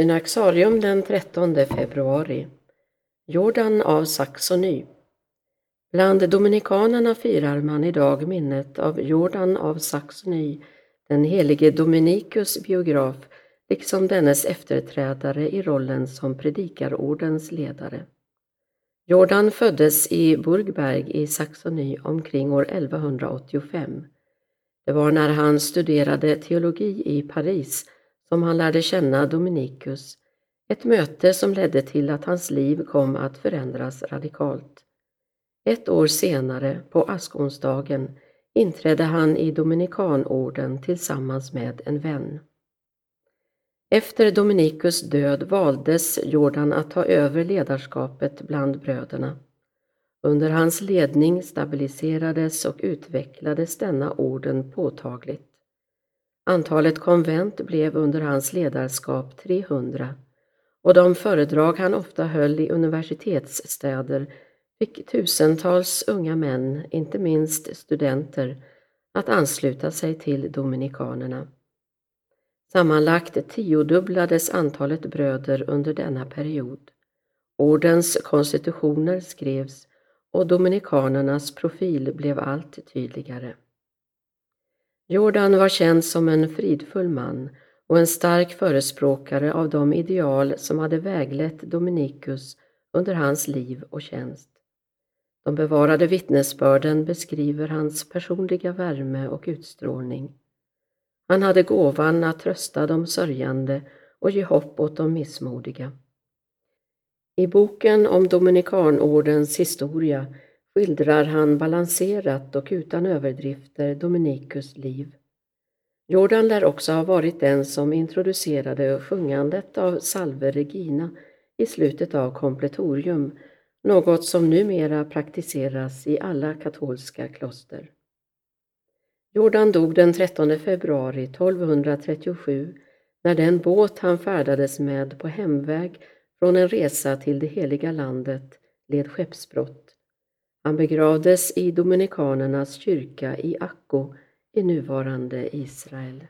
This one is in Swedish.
Synaxarium den 13 februari Jordan av Saxony Bland dominikanerna firar man idag minnet av Jordan av Saxony, den helige Dominikus biograf, liksom dennes efterträdare i rollen som predikarordens ledare. Jordan föddes i Burgberg i Saxony omkring år 1185. Det var när han studerade teologi i Paris som han lärde känna Dominikus, ett möte som ledde till att hans liv kom att förändras radikalt. Ett år senare, på askonsdagen, inträdde han i Dominikanorden tillsammans med en vän. Efter Dominikus död valdes Jordan att ta över ledarskapet bland bröderna. Under hans ledning stabiliserades och utvecklades denna orden påtagligt. Antalet konvent blev under hans ledarskap 300 och de föredrag han ofta höll i universitetsstäder fick tusentals unga män, inte minst studenter, att ansluta sig till dominikanerna. Sammanlagt tiodubblades antalet bröder under denna period. Ordens konstitutioner skrevs och dominikanernas profil blev allt tydligare. Jordan var känd som en fridfull man och en stark förespråkare av de ideal som hade väglett Dominikus under hans liv och tjänst. De bevarade vittnesbörden beskriver hans personliga värme och utstrålning. Han hade gåvan att trösta de sörjande och ge hopp åt de missmodiga. I boken om Dominikanordens historia skildrar han balanserat och utan överdrifter Dominikus liv. Jordan lär också ha varit den som introducerade sjungandet av Salve Regina i slutet av kompletorium, något som numera praktiseras i alla katolska kloster. Jordan dog den 13 februari 1237 när den båt han färdades med på hemväg från en resa till det heliga landet led skeppsbrott. Han begravdes i Dominikanernas kyrka i Akko i nuvarande Israel.